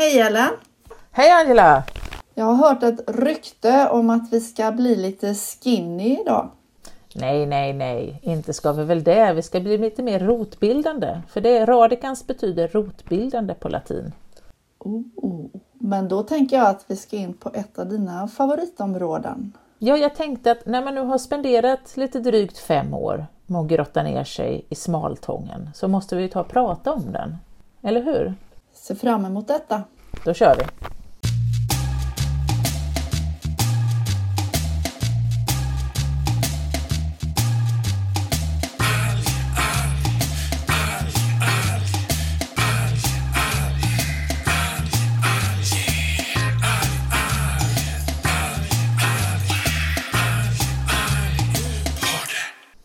Hej Ellen! Hej Angela! Jag har hört ett rykte om att vi ska bli lite skinny idag. Nej, nej, nej, inte ska vi väl det. Vi ska bli lite mer rotbildande, för det radikans betyder rotbildande på latin. Oh, men då tänker jag att vi ska in på ett av dina favoritområden. Ja, jag tänkte att när man nu har spenderat lite drygt fem år med att grotta ner sig i smaltången så måste vi ju ta och prata om den. Eller hur? Se fram emot detta. Då kör vi!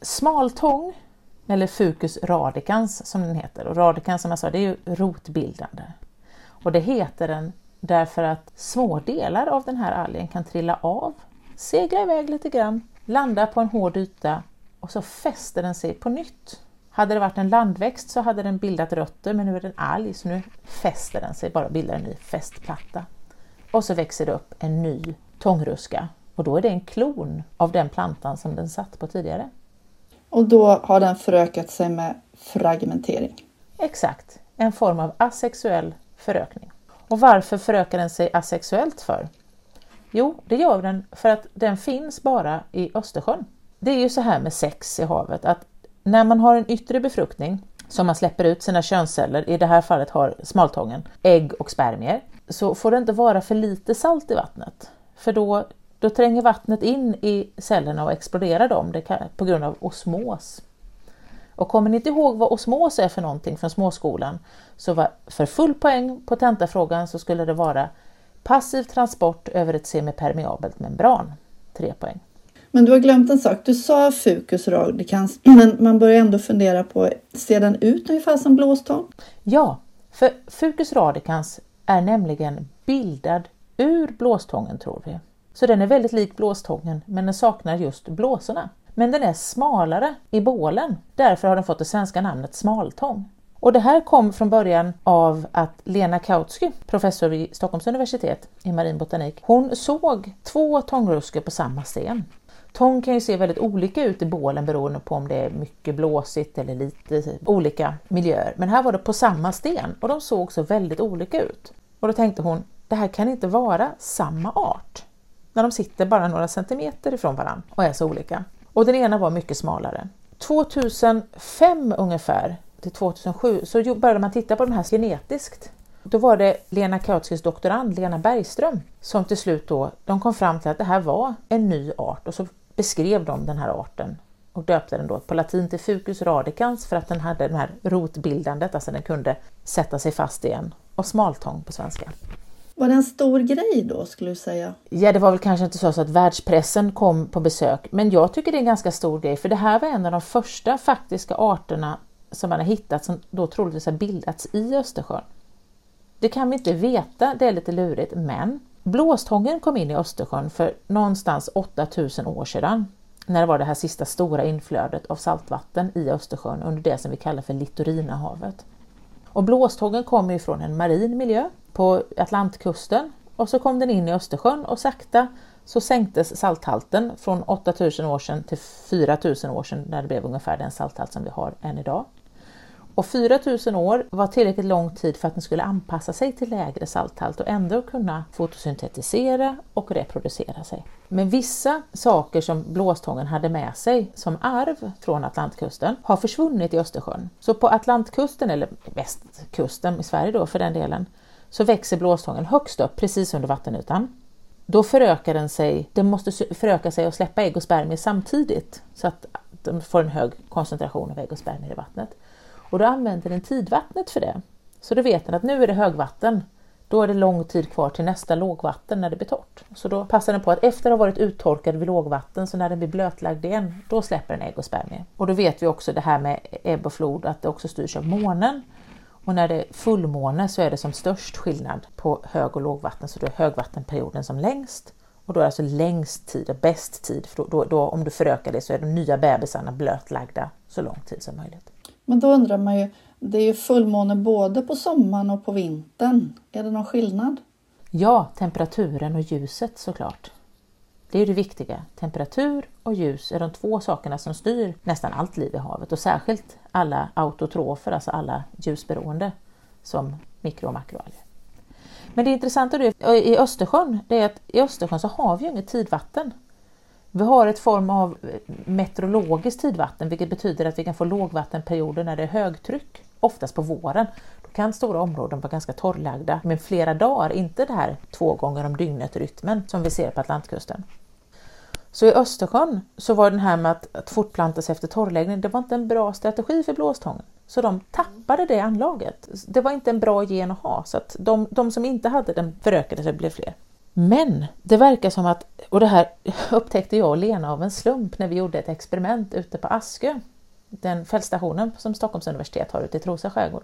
Smaltång, eller Fucus radicans som den heter, och radicans som jag sa det är ju rotbildande. Och det heter den därför att små delar av den här algen kan trilla av, segla iväg lite grann, landa på en hård yta och så fäster den sig på nytt. Hade det varit en landväxt så hade den bildat rötter men nu är det en alg så nu fäster den sig, bara bildar en ny fästplatta. Och så växer det upp en ny tångruska och då är det en klon av den plantan som den satt på tidigare. Och då har den förökat sig med fragmentering. Exakt, en form av asexuell förökning. Och varför förökar den sig asexuellt för? Jo, det gör den för att den finns bara i Östersjön. Det är ju så här med sex i havet att när man har en yttre befruktning som man släpper ut sina könsceller, i det här fallet har smaltången ägg och spermier, så får det inte vara för lite salt i vattnet. För då då tränger vattnet in i cellerna och exploderar dem kan, på grund av osmos. Och kommer ni inte ihåg vad osmos är för någonting från småskolan så var, för full poäng på tentafrågan så skulle det vara passiv transport över ett semipermeabelt membran. Tre poäng. Men du har glömt en sak. Du sa fucus radicans, men man börjar ändå fundera på, ser den ut ungefär som blåstång? Ja, för fucus radicans är nämligen bildad ur blåstången tror vi. Så den är väldigt lik blåstången men den saknar just blåsorna. Men den är smalare i bålen, därför har den fått det svenska namnet smaltång. Och det här kom från början av att Lena Kautsky, professor vid Stockholms universitet i marin botanik, hon såg två tångruskor på samma sten. Tång kan ju se väldigt olika ut i bålen beroende på om det är mycket blåsigt eller lite olika miljöer. Men här var det på samma sten och de såg så väldigt olika ut. Och då tänkte hon, det här kan inte vara samma art när de sitter bara några centimeter ifrån varandra och är så olika. Och den ena var mycket smalare. 2005 ungefär till 2007 så började man titta på de här genetiskt. Då var det Lena Kautskys doktorand Lena Bergström som till slut då, de kom fram till att det här var en ny art och så beskrev de den här arten och döpte den då på latin till Fucus radicans för att den hade det här rotbildandet, alltså den kunde sätta sig fast igen och smaltång på svenska. Var det en stor grej då skulle du säga? Ja, det var väl kanske inte så, att världspressen kom på besök, men jag tycker det är en ganska stor grej för det här var en av de första faktiska arterna som man har hittat som då troligtvis har bildats i Östersjön. Det kan vi inte veta, det är lite lurigt, men blåstången kom in i Östersjön för någonstans 8000 år sedan när det var det här sista stora inflödet av saltvatten i Östersjön under det som vi kallar för Littorinahavet. Och blåstågen kommer ifrån en marin miljö på Atlantkusten och så kom den in i Östersjön och sakta så sänktes salthalten från 8000 år sedan till 4000 år sedan när det blev ungefär den salthalt som vi har än idag. Och 4000 år var tillräckligt lång tid för att den skulle anpassa sig till lägre salthalt och ändå kunna fotosyntetisera och reproducera sig. Men vissa saker som blåstången hade med sig som arv från Atlantkusten har försvunnit i Östersjön. Så på Atlantkusten, eller västkusten i Sverige då för den delen, så växer blåstången högst upp precis under vattenytan. Då förökar den sig, den måste föröka sig och släppa ägg och spermier samtidigt så att de får en hög koncentration av ägg och spermier i vattnet. Och då använder den tidvattnet för det. Så då vet den att nu är det högvatten, då är det lång tid kvar till nästa lågvatten när det blir torrt. Så då passar den på att efter att ha varit uttorkad vid lågvatten, så när den blir blötlagd igen, då släpper den ägg och spermier. Och då vet vi också det här med ebb och flod, att det också styrs av månen. Och när det är fullmåne så är det som störst skillnad på hög och lågvatten, så då är högvattenperioden som längst. Och då är det alltså längst tid och bäst tid, för då, då, då, om du förökar det så är de nya bebisarna blötlagda så lång tid som möjligt. Men då undrar man ju, Det är ju fullmåne både på sommaren och på vintern. Är det någon skillnad? Ja, temperaturen och ljuset såklart. Det är det viktiga. Temperatur och ljus är de två sakerna som styr nästan allt liv i havet och särskilt alla autotrofer, alltså alla ljusberoende som mikro och makroalger. Men det intressanta i Östersjön det är att i Östersjön så har vi ju inget tidvatten. Vi har ett form av eh, meteorologiskt tidvatten vilket betyder att vi kan få lågvattenperioder när det är högtryck, oftast på våren. Då kan stora områden vara ganska torrlagda med flera dagar, inte det här två gånger om dygnet rytmen som vi ser på Atlantkusten. Så i Östersjön så var den här med att, att fortplanta sig efter torrläggning, det var inte en bra strategi för blåstången. Så de tappade det anlaget. Det var inte en bra gen att ha, så att de, de som inte hade den förökade sig och blev fler. Men det verkar som att, och det här upptäckte jag och Lena av en slump när vi gjorde ett experiment ute på Askö, den fältstationen som Stockholms universitet har ute i Trosa skärgård.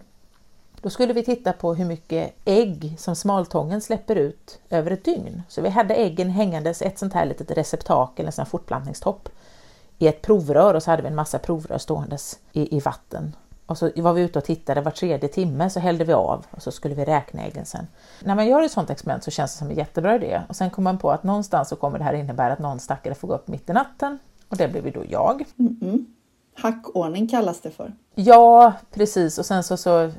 Då skulle vi titta på hur mycket ägg som smaltången släpper ut över ett dygn. Så vi hade äggen hängandes ett sånt här litet receptakel, en sån här fortplantningstopp, i ett provrör och så hade vi en massa provrör ståendes i, i vatten. Och så var vi ute och tittade var tredje timme så hällde vi av och så skulle vi räkna äggen sen. När man gör ett sånt experiment så känns det som en jättebra idé och sen kom man på att någonstans så kommer det här innebära att någon stackare får gå upp mitt i natten och det blev ju då jag. Mm -mm. Hackordning kallas det för. Ja, precis och sen så, så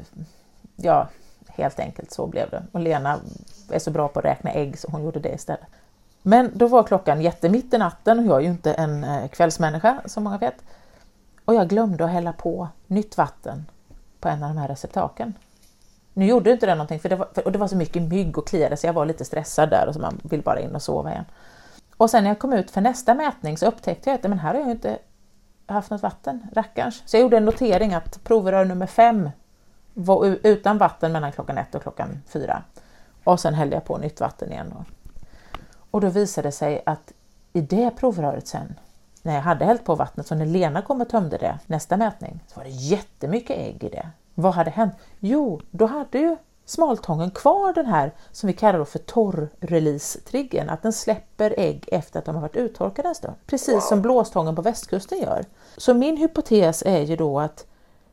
ja, helt enkelt så blev det. Och Lena är så bra på att räkna ägg så hon gjorde det istället. Men då var klockan jättemitt i natten och jag är ju inte en eh, kvällsmänniska som många vet. Och jag glömde att hälla på nytt vatten på en av de här receptaken. Nu gjorde inte det någonting för det, var, för, och det var så mycket mygg och kliade så jag var lite stressad där och så man vill bara in och sova igen. Och sen när jag kom ut för nästa mätning så upptäckte jag att men här har jag ju inte haft något vatten, rackarns. Så jag gjorde en notering att provrör nummer fem var utan vatten mellan klockan ett och klockan fyra. Och sen hällde jag på nytt vatten igen. Och, Och då visade det sig att i det provröret sen, när jag hade hällt på vattnet, så när Lena kom och tömde det nästa mätning, så var det jättemycket ägg i det. Vad hade hänt? Jo, då hade ju smaltången kvar den här som vi kallar för torr-release-triggern, att den släpper ägg efter att de har varit uttorkade en stund. Precis som blåstången på västkusten gör. Så min hypotes är ju då att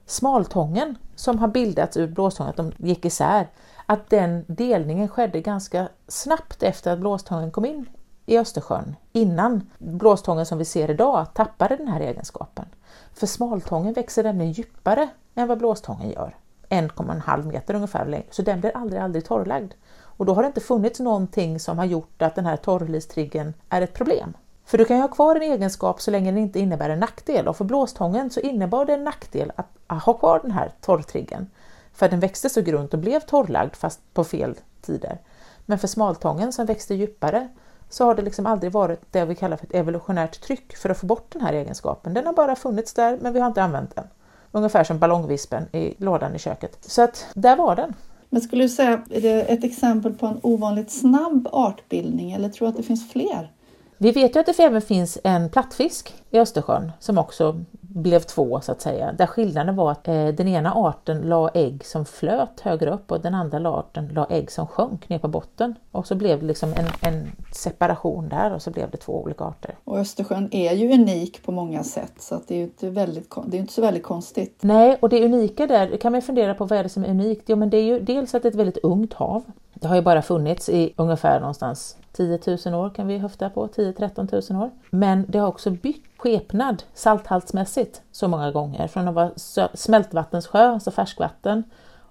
smaltången som har bildats ur blåstången, att de gick isär, att den delningen skedde ganska snabbt efter att blåstången kom in i Östersjön innan blåstången som vi ser idag tappade den här egenskapen. För smaltången växer nämligen djupare än vad blåstången gör, 1,5 meter ungefär längre, så den blir aldrig, aldrig torrlagd. Och då har det inte funnits någonting som har gjort att den här torrlistriggen är ett problem. För du kan ju ha kvar en egenskap så länge den inte innebär en nackdel och för blåstången så innebar det en nackdel att ha kvar den här torrtriggen. För den växte så grunt och blev torrlagd fast på fel tider. Men för smaltången som växte djupare så har det liksom aldrig varit det vi kallar för ett evolutionärt tryck för att få bort den här egenskapen. Den har bara funnits där men vi har inte använt den. Ungefär som ballongvispen i lådan i köket. Så att där var den. Men skulle du säga, är det ett exempel på en ovanligt snabb artbildning eller tror du att det finns fler? Vi vet ju att det även finns en plattfisk i Östersjön som också blev två så att säga. Där skillnaden var att eh, den ena arten la ägg som flöt högre upp och den andra arten la ägg som sjönk ner på botten. Och så blev det liksom en, en separation där och så blev det två olika arter. Och Östersjön är ju unik på många sätt så att det är ju inte, väldigt, det är inte så väldigt konstigt. Nej, och det unika där kan man fundera på vad är det som är unikt? Jo, men det är ju dels att det är ett väldigt ungt hav. Det har ju bara funnits i ungefär någonstans 10 000 år kan vi höfta på, 10-13 000 år. Men det har också bytt skepnad salthaltsmässigt så många gånger. Från att vara smältvattensjö, alltså färskvatten,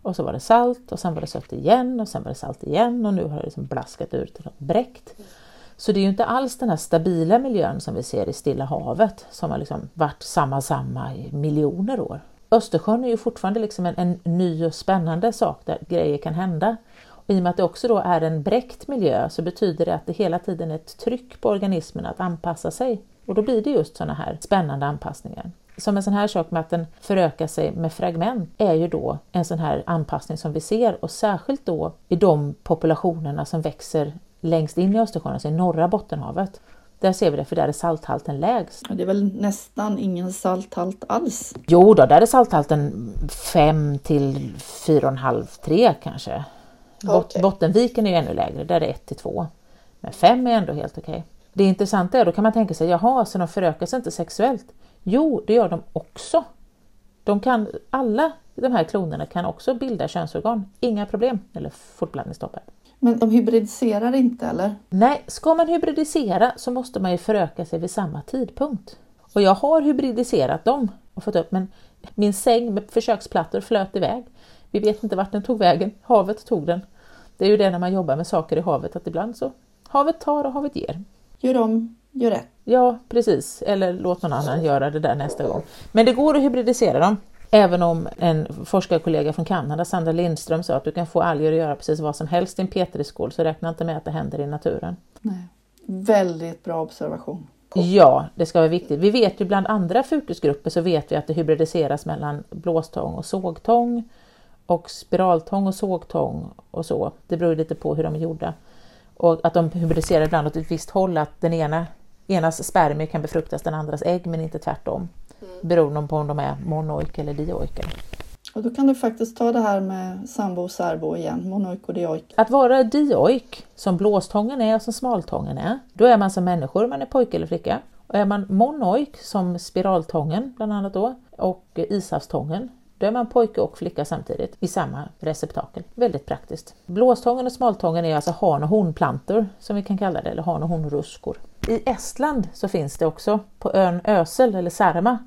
och så var det salt och sen var det sött igen och sen var det salt igen och nu har det liksom blaskat ur till något bräckt. Så det är ju inte alls den här stabila miljön som vi ser i Stilla havet som har liksom varit samma samma i miljoner år. Östersjön är ju fortfarande liksom en, en ny och spännande sak där grejer kan hända. I och med att det också då är en bräckt miljö så betyder det att det hela tiden är ett tryck på organismen att anpassa sig. Och då blir det just sådana här spännande anpassningar. Som en sån här sak med att den förökar sig med fragment är ju då en sån här anpassning som vi ser och särskilt då i de populationerna som växer längst in i Östersjön, alltså i norra Bottenhavet. Där ser vi det, för där är salthalten lägst. Det är väl nästan ingen salthalt alls? Jo då, där är salthalten 5 till 4,5-3 kanske. Okay. Bottenviken är ju ännu lägre, där är det 1 till 2. Men 5 är ändå helt okej. Okay. Det intressanta är, då kan man tänka sig, jaha, så de förökar sig inte sexuellt? Jo, det gör de också. De kan, alla de här klonerna kan också bilda könsorgan. Inga problem. Eller fortplantningstoppar. Men de hybridiserar inte eller? Nej, ska man hybridisera så måste man ju föröka sig vid samma tidpunkt. Och jag har hybridiserat dem och fått upp men min säng med försöksplattor flöt iväg. Vi vet inte vart den tog vägen. Havet tog den. Det är ju det när man jobbar med saker i havet att ibland så havet tar och havet ger. Gör om, gör rätt. Ja, precis. Eller låt någon annan göra det där nästa gång. Men det går att hybridisera dem. Även om en forskarkollega från Kanada, Sandra Lindström, sa att du kan få alger att göra precis vad som helst i en petriskål så räkna inte med att det händer i naturen. Nej. Väldigt bra observation. Ja, det ska vara viktigt. Vi vet ju bland andra fokusgrupper så vet vi att det hybridiseras mellan blåstång och sågtång och spiraltång och sågtång och så. Det beror lite på hur de är gjorda. Och att de hybridiserar ibland åt ett visst håll, att den ena, enas spermier kan befruktas den andras ägg men inte tvärtom. Mm. Beroende på om de är monoik eller dioiker. Och då kan du faktiskt ta det här med sambo och särbo igen, monoik och dioik. Att vara dioik, som blåstången är och som smaltången är, då är man som människor, man är pojke eller flicka. Och är man monoik, som spiraltången bland annat då, och ishavstången, då är man pojke och flicka samtidigt i samma receptakel. Väldigt praktiskt. Blåstången och smaltången är alltså han och honplantor som vi kan kalla det, eller han och honruskor. I Estland så finns det också på ön Ösel eller Särma,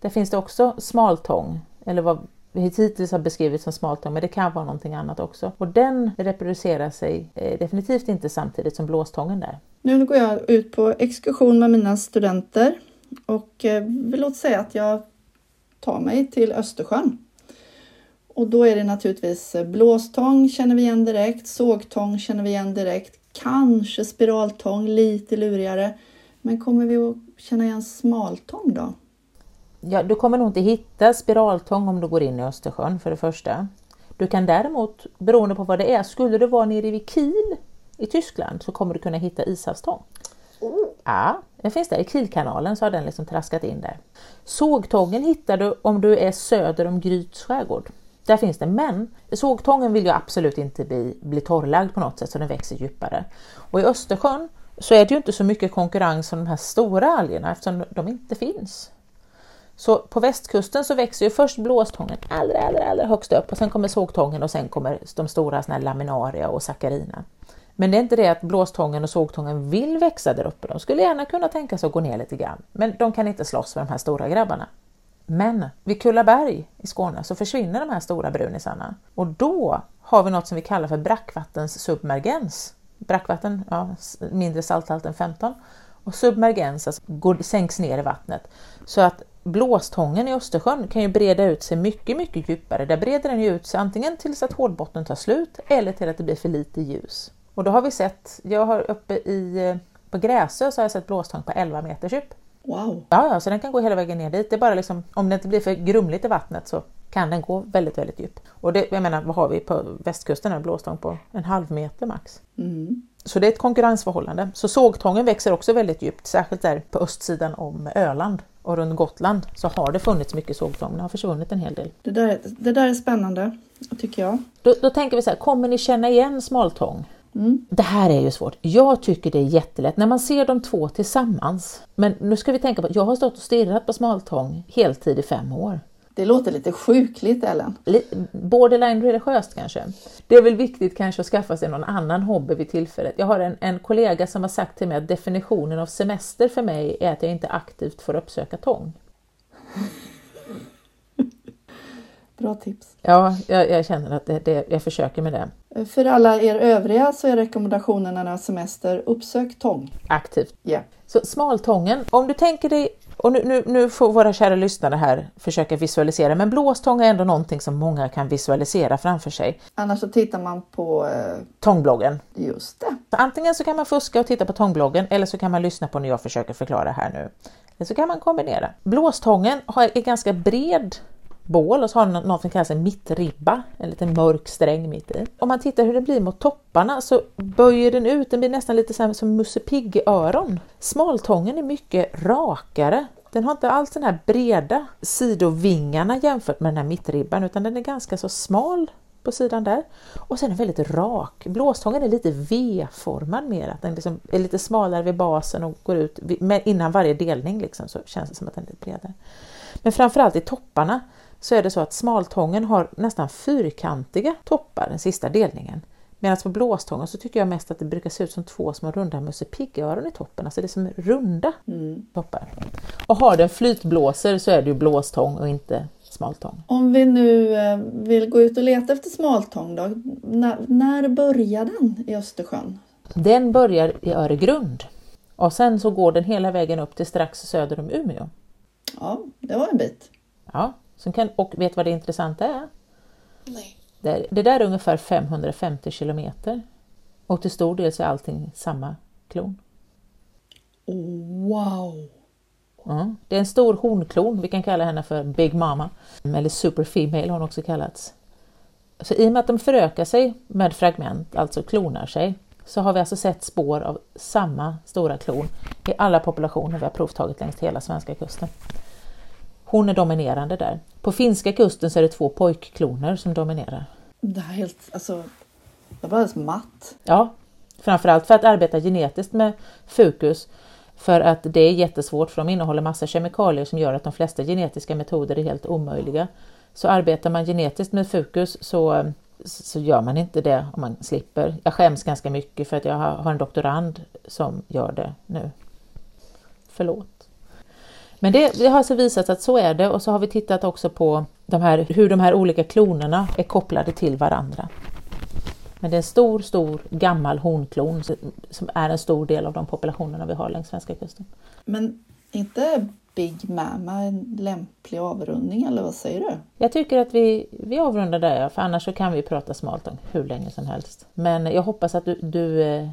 där finns det också smaltång, eller vad vi hittills har beskrivit som smaltång, men det kan vara någonting annat också. Och den reproducerar sig eh, definitivt inte samtidigt som blåstången där. Nu går jag ut på exkursion med mina studenter och eh, vill låt säga att jag tar mig till Östersjön. Och då är det naturligtvis eh, blåstång känner vi igen direkt, sågtång känner vi igen direkt, kanske spiraltång, lite lurigare. Men kommer vi att känna igen smaltång då? Ja, du kommer nog inte hitta spiraltång om du går in i Östersjön för det första. Du kan däremot, beroende på vad det är, skulle du vara nere vid Kiel i Tyskland så kommer du kunna hitta ishavstång. Oh. Ja, den finns där i Kielkanalen så har den liksom traskat in där. Sågtången hittar du om du är söder om Gryts skärgård. Där finns det, men sågtången vill ju absolut inte bli, bli torrlagd på något sätt så den växer djupare. Och i Östersjön så är det ju inte så mycket konkurrens om de här stora algerna eftersom de inte finns. Så på västkusten så växer ju först blåstången allra, allra, allra högst upp och sen kommer sågtången och sen kommer de stora såna här laminaria och sakarina. Men det är inte det att blåstången och sågtången vill växa där uppe. De skulle gärna kunna tänka sig att gå ner lite grann, men de kan inte slåss med de här stora grabbarna. Men vid Kullaberg i Skåne så försvinner de här stora brunisarna och då har vi något som vi kallar för brackvattenssubmergens. Brackvatten, ja, mindre salthalt än 15 och submergens alltså går, sänks ner i vattnet så att blåstången i Östersjön kan ju breda ut sig mycket, mycket djupare. Där breder den ju ut sig antingen tills att hårdbotten tar slut eller till att det blir för lite ljus. Och då har vi sett, jag har uppe i, på Gräsö så har jag sett blåstång på 11 meters djup. Wow! Ja, ja, så den kan gå hela vägen ner dit. Det är bara liksom, om det inte blir för grumligt i vattnet så kan den gå väldigt, väldigt djupt. Och det, jag menar, vad har vi på västkusten? En blåstång på en halv meter max. Mm. Så det är ett konkurrensförhållande. Så sågtången växer också väldigt djupt, särskilt där på östsidan om Öland och runt Gotland så har det funnits mycket sågtång, det har försvunnit en hel del. Det där, det där är spännande, tycker jag. Då, då tänker vi så här, kommer ni känna igen smaltång? Mm. Det här är ju svårt. Jag tycker det är jättelätt när man ser de två tillsammans. Men nu ska vi tänka på, jag har stått och stirrat på smaltång heltid i fem år. Det låter lite sjukligt Ellen. Borderline religiöst kanske. Det är väl viktigt kanske att skaffa sig någon annan hobby vid tillfället. Jag har en, en kollega som har sagt till mig att definitionen av semester för mig är att jag inte aktivt får uppsöka tång. Bra tips. Ja, jag, jag känner att det, det, jag försöker med det. För alla er övriga så är rekommendationen när semester uppsök tång. Aktivt. Yeah. Så smaltången, om du tänker dig och nu, nu, nu, får våra kära lyssnare här försöka visualisera, men blåstång är ändå någonting som många kan visualisera framför sig. Annars så tittar man på eh, Tångbloggen. Just det. Så antingen så kan man fuska och titta på Tångbloggen eller så kan man lyssna på när jag försöker förklara här nu. Eller så kan man kombinera. Blåstången en ganska bred bål och så har den något som kallas en mittribba, en liten mörk sträng mitt i. Om man tittar hur den blir mot topparna så böjer den ut, den blir nästan lite så som Musse Pigg-öron. Smaltången är mycket rakare. Den har inte alls den här breda sidovingarna jämfört med den här mittribban utan den är ganska så smal på sidan där. Och sen är den väldigt rak. Blåstången är lite V-formad mer, att den liksom är lite smalare vid basen och går ut innan varje delning liksom, så känns det som att den är lite bredare. Men framförallt i topparna så är det så att smaltången har nästan fyrkantiga toppar, den sista delningen. Medan på blåstången så tycker jag mest att det brukar se ut som två små runda Musse Pigg-öron i toppen, alltså det är som runda Mm. toppar. Och har den flytblåser så är det ju blåstång och inte smaltång. Om vi nu eh, vill gå ut och leta efter smaltång då, när, när börjar den i Östersjön? Den börjar i Öregrund och sen så går den hela vägen upp till strax söder om Umeå. Ja, det var en bit. Ja, så kan, och vet vad det intressanta är? Nej. Det, det där är ungefär 550 kilometer och till stor del så är allting samma klon. Wow! Mm. Det är en stor honklon, vi kan kalla henne för Big Mama, eller Super Female har hon också kallats. Så i och med att de förökar sig med fragment, alltså klonar sig, så har vi alltså sett spår av samma stora klon i alla populationer vi har provtagit längs hela svenska kusten. Hon är dominerande där. På finska kusten så är det två pojkkloner som dominerar. Det här är helt, alltså, jag var alldeles matt. Ja, framförallt för att arbeta genetiskt med Fucus för att det är jättesvårt för de innehåller massa kemikalier som gör att de flesta genetiska metoder är helt omöjliga. Så arbetar man genetiskt med Fucus så, så gör man inte det om man slipper. Jag skäms ganska mycket för att jag har en doktorand som gör det nu. Förlåt. Men det, det har alltså visat att så är det och så har vi tittat också på de här, hur de här olika klonerna är kopplade till varandra. Men det är en stor, stor gammal honklon som är en stor del av de populationerna vi har längs svenska kusten. Men inte Big Mama en lämplig avrundning eller vad säger du? Jag tycker att vi, vi avrundar där, för annars så kan vi prata smaltång hur länge som helst. Men jag hoppas att du, du eh,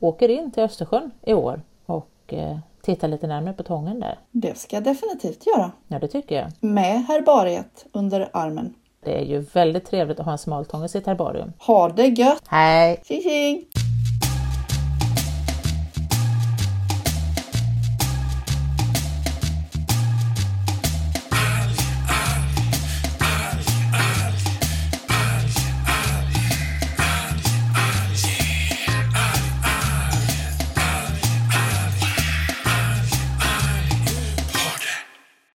åker in till Östersjön i år och eh, tittar lite närmare på tången där. Det ska jag definitivt göra. Ja, det tycker jag. Med herbariet under armen. Det är ju väldigt trevligt att ha en smaltång i sitt herbarium. Ha det gött! Hej! Tjing tjing!